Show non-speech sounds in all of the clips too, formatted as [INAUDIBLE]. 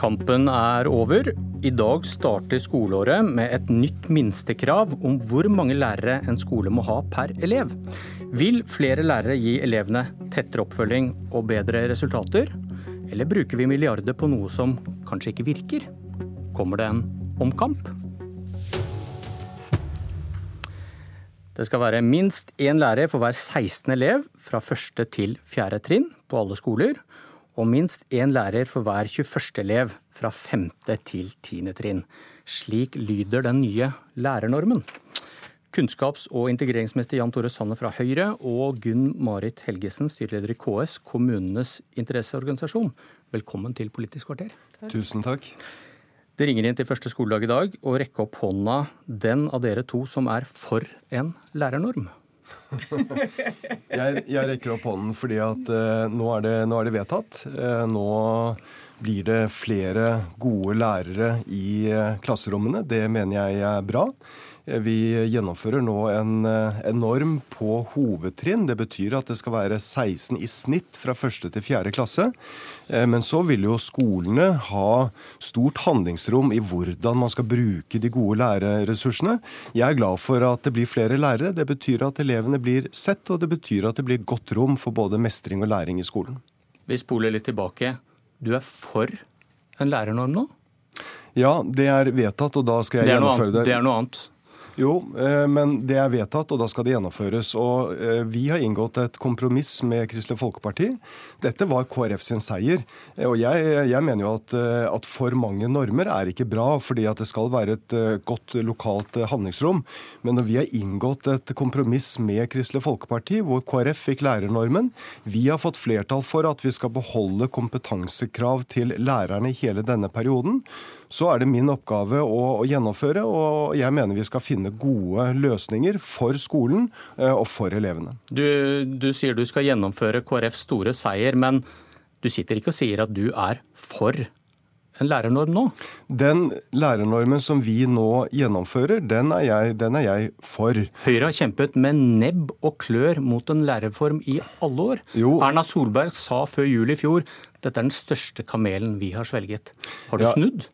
Kampen er over. I dag starter skoleåret med et nytt minstekrav om hvor mange lærere en skole må ha per elev. Vil flere lærere gi elevene tettere oppfølging og bedre resultater? Eller bruker vi milliarder på noe som kanskje ikke virker? Kommer det en omkamp? Det skal være minst én lærer for hver 16 elev fra første til fjerde trinn på alle skoler og minst én lærer for hver 21. elev fra 5. til 10. trinn. Slik lyder den nye lærernormen. Kunnskaps- og integreringsminister Jan Tore Sanner fra Høyre og Gunn Marit Helgesen, styreleder i KS, kommunenes interesseorganisasjon. Velkommen til Politisk kvarter. Takk. Tusen takk. Det ringer inn til første skoledag i dag, og rekke opp hånda den av dere to som er for en lærernorm. [LAUGHS] jeg, jeg, rekker opp hånden fordi at eh, nå, er det, nå, er det, vedtatt. Eh, nå blir det flere gode lærere i uh, klasserommene. Det mener jeg er bra. Vi gjennomfører nå en, en, norm på hovedtrinn. Det betyr at det skal være 16 i snitt fra første til fjerde klasse. Eh, men så vil jo skolene ha stort handlingsrom i hvordan man skal bruke de gode lærerressursene. Jeg er glad for at det blir flere lærere. Det betyr at elevene blir sett, og det betyr at det blir godt rom for både mestring og læring i skolen. Vi spoler litt tilbake. Du er for en lærernorm nå? Ja, det er vedtatt, og da skal jeg det gjennomføre det. Det er noe annet? Jo, eh, men det er vedtatt, og da skal det gjennomføres. Og eh, vi har inngått et kompromiss med Kristelig Folkeparti. Dette var KrF sin seier. Eh, og jeg, jeg mener jo at, at, for mange normer er ikke bra, fordi at det skal være et godt lokalt handlingsrom. Men når vi har inngått et kompromiss med Kristelig Folkeparti, hvor KrF fikk lærernormen, vi har fått flertall for at vi skal beholde kompetansekrav til lærerne i hele denne perioden, så er det min oppgave å, å, gjennomføre. Og jeg mener vi skal finne gode løsninger for skolen eh, og for elevene. Du, du sier du skal gjennomføre KrFs store seier, men du sitter ikke og sier at du er for en lærernorm nå? Den lærernormen som vi nå gjennomfører, den er jeg, den er jeg for. Høyre har kjempet med nebb og klør mot en lærerform i alle år. Jo. Erna Solberg sa før jul i fjor dette er den største kamelen vi har svelget. Har du ja. snudd?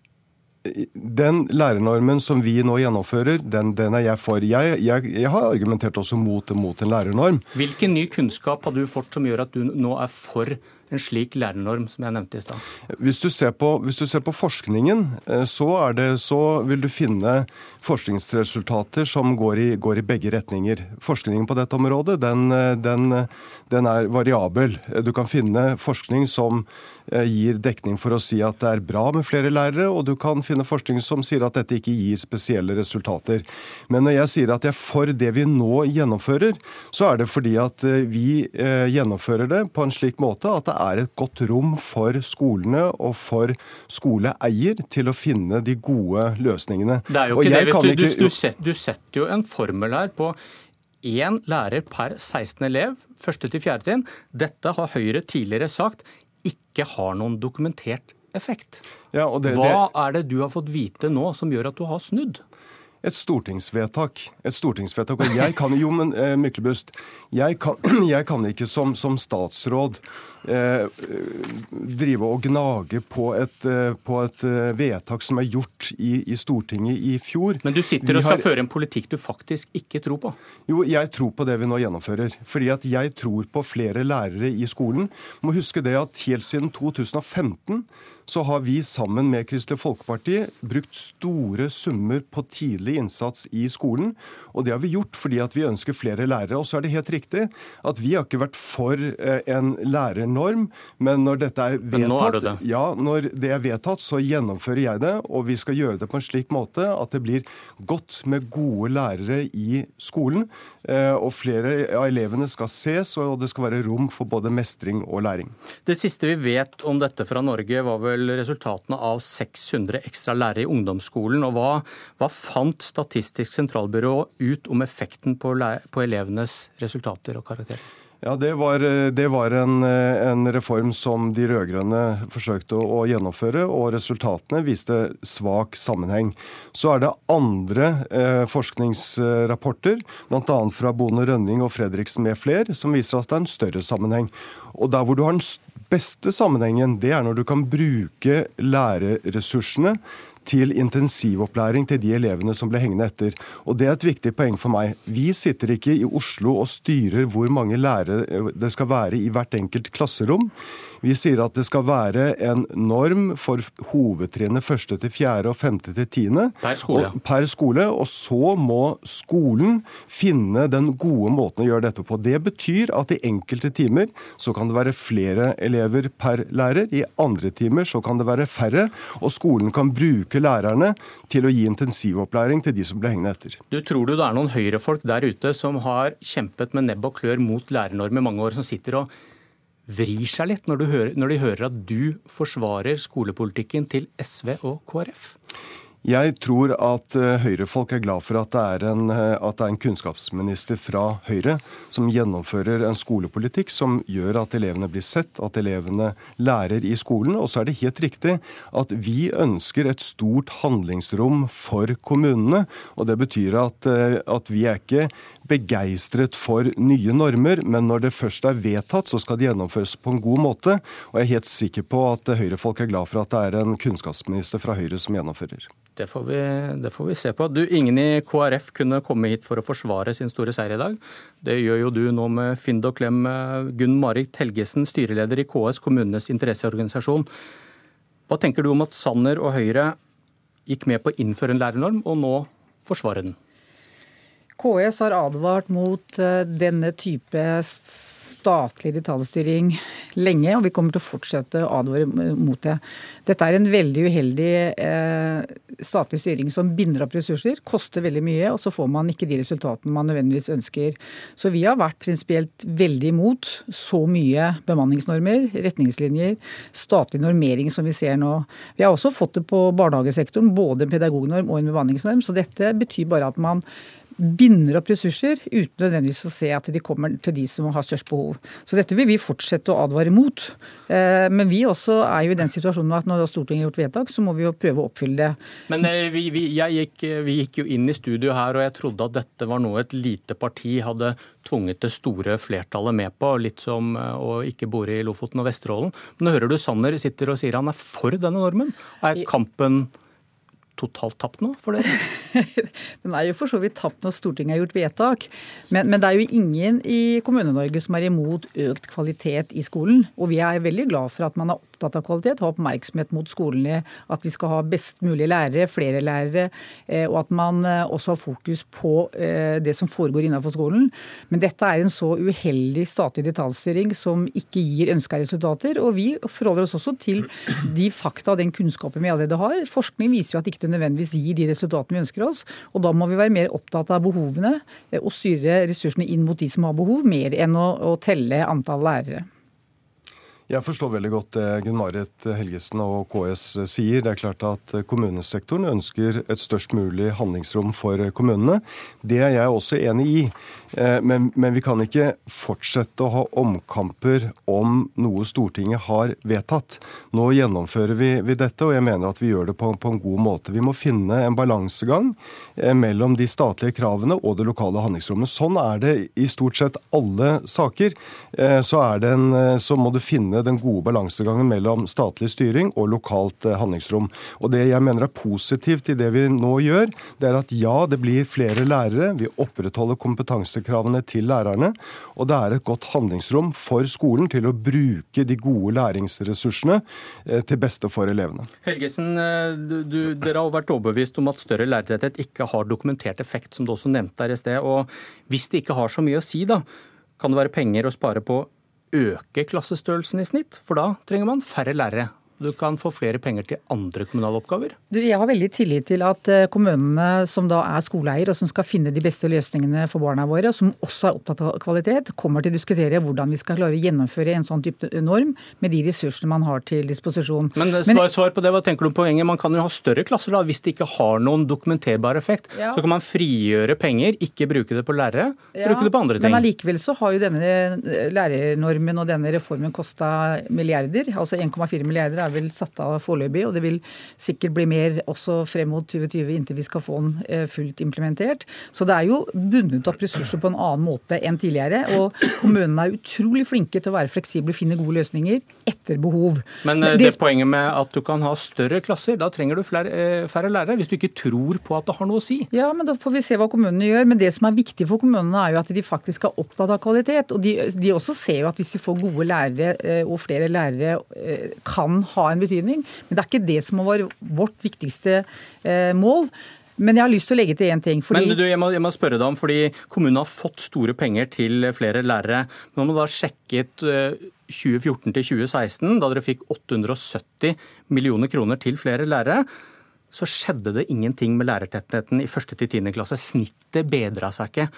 Den lærernormen som vi nå gjennomfører, den, den er jeg for. Jeg, jeg, jeg, har argumentert også mot, mot en lærernorm. Hvilken ny kunnskap har du fått som gjør at du nå er for en slik lærernorm som jeg nevnte i stad? Hvis, hvis, du ser på forskningen, eh, så, det, så, vil du finne forskningsresultater som går i, går i, begge retninger. Forskningen på dette området den, den, den er variabel. Du kan finne forskning som Eh, gir dekning for å si at det er bra med flere lærere, og du kan finne forskning som sier at dette ikke gir spesielle resultater. Men når jeg sier at jeg er for det vi nå gjennomfører, så er det fordi at eh, vi gjennomfører det på en slik måte at det er et godt rom for skolene og for skoleeier til å finne de gode løsningene. Det er jo ikke det, du. Ikke... Du, setter, du setter jo en formel her på én lærer per 16 elev, første til fjerde trinn. Dette har Høyre tidligere sagt ikke har noen dokumentert effekt. Ja, det, Hva er det du har fått vite nå som gjør at du har snudd? Et stortingsvedtak. Et stortingsvedtak. Og jeg kan jo, men eh, Myklebust, jeg kan, [CLEARS THROAT] jeg kan ikke som, som statsråd eh, drive og gnage på et, eh, på et, eh, vedtak som er gjort i, i, Stortinget i fjor. Men du sitter og skal har... føre en politikk du faktisk ikke tror på? Jo, jeg tror på det vi nå gjennomfører. Fordi at jeg tror på flere lærere i skolen. Må huske det at helt siden 2015 så har vi sammen med Kristelig Folkeparti brukt store summer på tidlig innsats i skolen. Og det har vi gjort fordi at vi ønsker flere lærere. Og så er det helt riktig at vi har ikke vært for eh, en lærernorm, men når dette er vedtatt, er det. Ja, når det er vedtatt, så gjennomfører jeg det. Og vi skal gjøre det på en slik måte at det blir godt med gode lærere i skolen. Eh, og flere av elevene skal ses, og det skal være rom for både mestring og læring. Det siste vi vet om dette fra Norge, var vel resultatene av 600 ekstra lærere i ungdomsskolen. og Hva, hva fant Statistisk sentralbyrå ut om effekten på, på elevenes resultater og karakterer? Ja, Det var, det var en, en, reform som de rød-grønne forsøkte å, gjennomføre, og resultatene viste svak sammenheng. Så er det andre eh, forskningsrapporter, bl.a. fra Bone Rønning og Fredriksen med fler, som viser at det er en større sammenheng. Og Der hvor du har en beste sammenhengen det er når du kan bruke lærerressursene til intensivopplæring til de elevene som ble hengende etter. Og Det er et viktig poeng for meg. Vi sitter ikke i Oslo og styrer hvor mange lærere det skal være i hvert enkelt klasserom. Vi sier at det skal være en norm for hovedtrinnet første til fjerde og femte til tiende. Per skole. Og, per skole. Og så må skolen finne den gode måten å gjøre dette på. Det betyr at i enkelte timer så kan det være flere elever per lærer. I andre timer så kan det være færre. Og skolen kan bruke lærerne til å gi intensivopplæring til de som blir hengende etter. Du Tror du det er noen høyrefolk der ute som har kjempet med nebb og klør mot lærernorm i mange år, som sitter og vrir seg litt når, hører, når de hører at du forsvarer skolepolitikken til SV og KrF? Jeg tror at uh, Høyre-folk er glad for at det, er en, uh, at det er en kunnskapsminister fra Høyre som gjennomfører en skolepolitikk som gjør at elevene blir sett, at elevene lærer i skolen. Og så er det helt riktig at vi ønsker et stort handlingsrom for kommunene. Og det betyr at, uh, at vi er ikke begeistret for nye normer, men når det først er vedtatt, så skal det gjennomføres på en god måte. Og jeg er helt sikker på at Høyre-folk er glad for at det er en kunnskapsminister fra Høyre som gjennomfører. Det får, vi, det får vi se på. Du, Ingen i KrF kunne komme hit for å forsvare sin store seier i dag. Det gjør jo du nå med fynd og klem. Gunn Marit Helgesen, styreleder i KS, kommunenes interesseorganisasjon. Hva tenker du om at Sanner og Høyre gikk med på å innføre en lærernorm, og nå forsvarer den? KS har advart mot eh, denne type statlig detaljstyring lenge, og vi kommer til å fortsette å advare mot det. Dette er en veldig uheldig eh, statlig styring som binder opp ressurser, koster veldig mye, og så får man ikke de resultatene man nødvendigvis ønsker. Så vi har vært prinsipielt veldig imot så mye bemanningsnormer, retningslinjer, statlig normering som vi ser nå. Vi har også fått det på barnehagesektoren, både en pedagognorm og en bemanningsnorm, så dette betyr bare at man binder opp ressurser uten nødvendigvis å se at de kommer til de som har størst behov. Så dette vil vi fortsette å advare mot. Eh, men vi også er jo i den situasjonen at når Stortinget har gjort vedtak, så må vi jo prøve å oppfylle det. Men eh, vi, vi, gikk, vi gikk jo inn i studio her, og jeg trodde at dette var noe et lite parti hadde tvunget det store flertallet med på, litt som eh, å ikke bore i Lofoten og Vesterålen. Men nå hører du Sanner sitter og sier han er for denne normen. Er kampen totalt tapt nå for dere? [LAUGHS] Den er jo for så vidt tapt når Stortinget har gjort vedtak. Men, men det er jo ingen i Kommune-Norge som er imot økt kvalitet i skolen. Og vi er veldig glad for at man er opptatt av kvalitet, ha oppmerksomhet mot skolene, at vi skal ha best mulig lærere, flere lærere, eh, og at man eh, også har fokus på eh, det som foregår innenfor skolen. Men dette er en så uheldig statlig detaljstyring som ikke gir ønska resultater. Og vi forholder oss også til de fakta og den kunnskapen vi allerede har. Forskning viser jo at ikke det nødvendigvis gir de resultatene vi ønsker oss. Og da må vi være mer opptatt av behovene og styre ressursene inn mot de som har behov, mer enn å, å telle antall lærere. Jeg forstår veldig godt det Gunn-Marit Helgesen og KS sier. Det er klart at kommunesektoren ønsker et størst mulig handlingsrom for kommunene. Det er jeg også enig i. Eh, men, men, vi kan ikke fortsette å ha omkamper om noe Stortinget har vedtatt. Nå gjennomfører vi, vi dette, og jeg mener at vi gjør det på, på, en god måte. Vi må finne en balansegang eh, mellom de statlige kravene og det lokale handlingsrommet. Sånn er det i stort sett alle saker. Eh, så, en, så må du finne finne den gode balansegangen mellom statlig styring og lokalt eh, handlingsrom. Og Det jeg mener er positivt i det vi nå gjør, det er at ja, det blir flere lærere. Vi opprettholder kompetansekravene til lærerne. Og det er et godt handlingsrom for skolen til å bruke de gode læringsressursene eh, til beste for elevene. Helgesen, eh, du, dere har vært overbevist om at større lærertetthet ikke har dokumentert effekt, som du også nevnte her i sted. Og hvis det ikke har så mye å si, da, kan det være penger å spare på øke klassestørrelsen i snitt, for da trenger man færre lærere du kan få flere penger til andre kommunale oppgaver? Du, jeg har veldig tillit til at eh, kommunene som da er skoleeier og som skal finne de beste løsningene for barna våre, og som også er opptatt av kvalitet, kommer til å diskutere hvordan vi skal klare å gjennomføre en sånn type norm med de ressursene man har til disposisjon. Men eh, svar, svar på det, hva tenker du om poenget? Man kan jo ha større klasser da, hvis det ikke har noen dokumenterbar effekt. Ja. Så kan man frigjøre penger, ikke bruke det på lærere, ja, bruke det på andre ting. Men allikevel så har jo denne lærernormen og denne reformen kosta milliarder. Altså 1,4 milliarder er vel satt av foreløpig, og det vil sikkert bli mer også frem mot 2020 inntil vi skal få den eh, fullt implementert. Så det er jo bundet opp ressurser på en annen måte enn tidligere. Og kommunene er utrolig flinke til å være fleksible finne gode løsninger etter behov. Men det, det poenget med at du kan ha større klasser, da trenger du flere, færre lærere. Hvis du ikke tror på at det har noe å si. Ja, men da får vi se hva kommunene gjør. Men det som er viktig for kommunene, er jo at de faktisk er opptatt av kvalitet. Og de, de også ser jo at hvis de får gode lærere eh, og flere lærere, eh, kan ha en betydning. Men det er ikke det som var vårt viktigste eh, mål. Men jeg har lyst til å legge til én ting. Fordi... Men du, jeg må, jeg må, spørre deg om, fordi Kommunen har fått store penger til flere lærere. Når man da sjekket 2014 til 2016, da dere fikk 870 millioner kroner til flere lærere, så skjedde det ingenting med lærertettheten i første til tiende klasse. Snittet bedra seg ikke.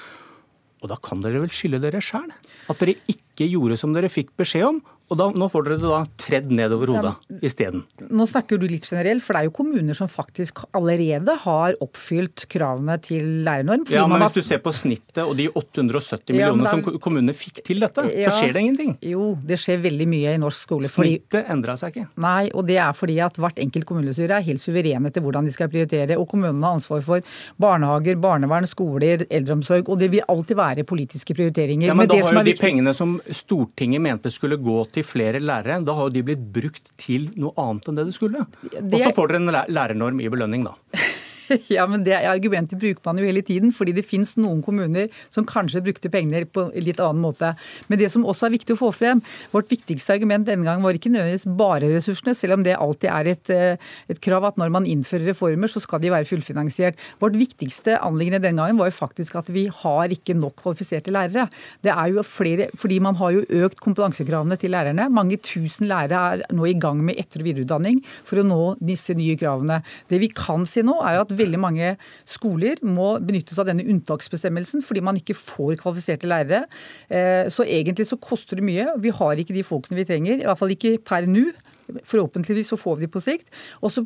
Og da kan dere vel skylde dere sjæl? At dere ikke gjorde som dere fikk beskjed om, og da, nå får dere det da tredd nedover hodet ja, isteden. Nå snakker du litt generelt, for det er jo kommuner som faktisk allerede har oppfylt kravene til lærernorm. Ja, men hvis du ser på snittet og de 870 ja, millionene er... som kommunene fikk til dette, ja, så skjer det ingenting. Jo, det skjer veldig mye i norsk skole. Snittet fordi... endra seg ikke. Nei, og det er fordi at hvert enkelt kommunestyre er helt suverene til hvordan de skal prioritere. Og kommunene har ansvar for barnehager, barnevern, skoler, eldreomsorg. Og det vil alltid være politiske prioriteringer. Ja, Men, men da har jo de pengene som Stortinget mente skulle gå til til flere lærere, da har jo de blitt brukt til noe annet enn det de skulle. Og så får dere en lærernorm i belønning, da. [LAUGHS] [LAUGHS] Ja, men det argumentet bruker man jo hele tiden, fordi det finnes noen kommuner som kanskje brukte penger på en litt annen måte. Men det som også er viktig å få frem, vårt viktigste argument denne gangen var ikke nødvendigvis bare ressursene, selv om det alltid er et, eh, et krav at når man innfører reformer, så skal de være fullfinansiert. Vårt viktigste anliggende denne gangen var jo faktisk at vi har ikke nok kvalifiserte lærere. Det er jo flere, fordi man har jo økt kompetansekravene til lærerne. Mange tusen lærere er nå i gang med etter- og videreutdanning for å nå disse nye kravene. Det vi kan si nå, er jo at veldig mange skoler må benyttes av denne unntaksbestemmelsen fordi man ikke får kvalifiserte lærere. Eh, så egentlig så koster det mye. Vi har ikke de folkene vi trenger, i hvert fall ikke per nå. Forhåpentligvis så får vi de på sikt. Og så,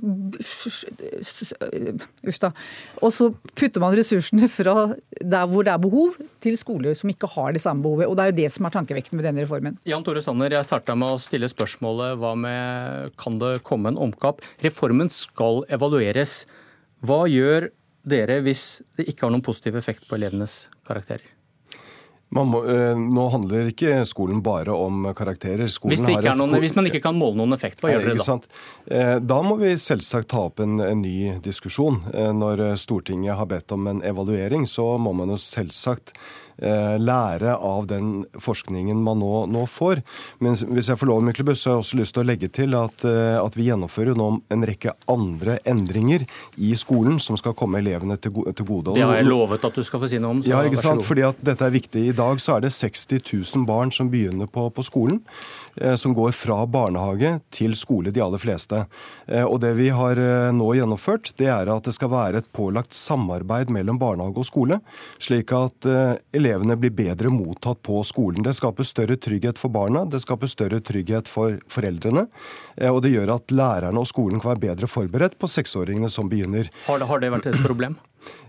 og så putter man ressursene fra der hvor det er behov, til skoler som ikke har det samme behovet. Og Det er jo det som er tankevekten med denne reformen. Jan Tore Sanner, jeg starta med å stille spørsmålet hva med kan det komme en omkapp? Reformen skal evalueres. Hva gjør dere hvis det ikke har noen positiv effekt på elevenes karakterer? Må, øh, nå handler ikke skolen bare om karakterer. Hvis, noen, hvis, man ikke kan måle noen effekt, hva gjør dere da? Eh, da må vi selvsagt ta opp en, en, ny diskusjon. Eh, når Stortinget har bedt om en evaluering, så må man jo selvsagt Eh, lære av den forskningen man nå, nå, får. Men hvis jeg får lov, Myklebust, så har jeg også lyst til å legge til at, eh, at vi gjennomfører nå en rekke andre endringer i skolen som skal komme elevene til, gode. Det har jeg lovet at du skal få si noe om. ja, ikke sant? Fordi at dette er viktig. I dag så er det 60 000 barn som begynner på, på skolen. Eh, som går fra barnehage til skole, de aller fleste. Og det vi har nå gjennomført, det er at det skal være et pålagt samarbeid mellom barnehage og skole, slik at elevene blir bedre mottatt på skolen. Det skaper større trygghet for barna, det skaper større trygghet for foreldrene. Eh, og det gjør at lærerne og skolen kan være bedre forberedt på seksåringene som begynner. Har det, har det vært et problem?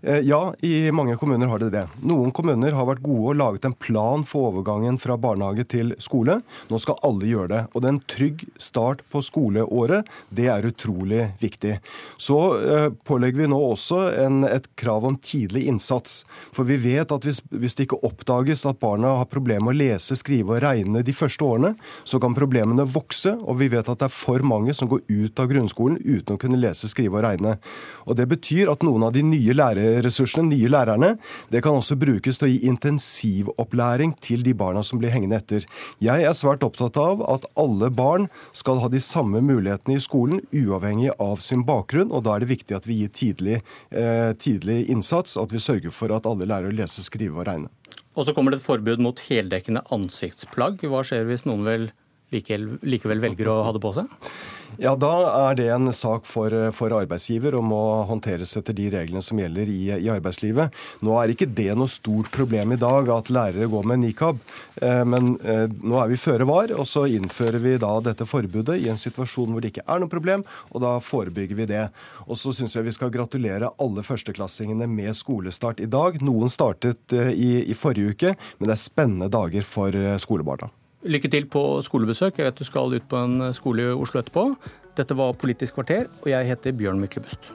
Eh, ja, i mange kommuner har det det. Noen kommuner har vært gode og laget en plan for overgangen fra barnehage til skole. Nå skal alle gjøre det. Og det er en trygg start på skoleåret. Det er utrolig viktig. Så eh, pålegger vi nå også en, et krav om tidlig innsats. For vi vet at hvis, hvis, det ikke oppdages at barna har problemer med å lese, skrive og regne de første årene, så kan problemene vokse. Og vi vet at det er for mange som går ut av grunnskolen uten å kunne lese, skrive og regne. Og det betyr at noen av de nye lærerressursene, nye lærerne, det kan også brukes til å gi intensivopplæring til de barna som blir hengende etter. Jeg er svært opptatt av at alle barn skal ha de samme mulighetene i skolen, uavhengig av sin bakgrunn. og Da er det viktig at vi gir tidlig, eh, tidlig innsats, at vi sørger for at alle lærer å lese, skrive og regne. Og så kommer det et forbud mot heldekkende ansiktsplagg. Hva skjer hvis noen vel likevel velger å ha det på seg? Ja, Da er det en sak for, for, arbeidsgiver og må håndteres etter de reglene som gjelder i, i, arbeidslivet. Nå er ikke det noe stort problem i dag at lærere går med nikab, eh, men eh, nå er vi føre var, og så innfører vi da dette forbudet i en situasjon hvor det ikke er noe problem, og da forebygger vi det. Og så syns jeg vi skal gratulere alle førsteklassingene med skolestart i dag. Noen startet eh, i, i forrige uke, men det er spennende dager for skolebarna. Lykke til på skolebesøk. Jeg vet du skal ut på en skole i Oslo etterpå. Dette var Politisk kvarter, og jeg heter Bjørn Myklebust.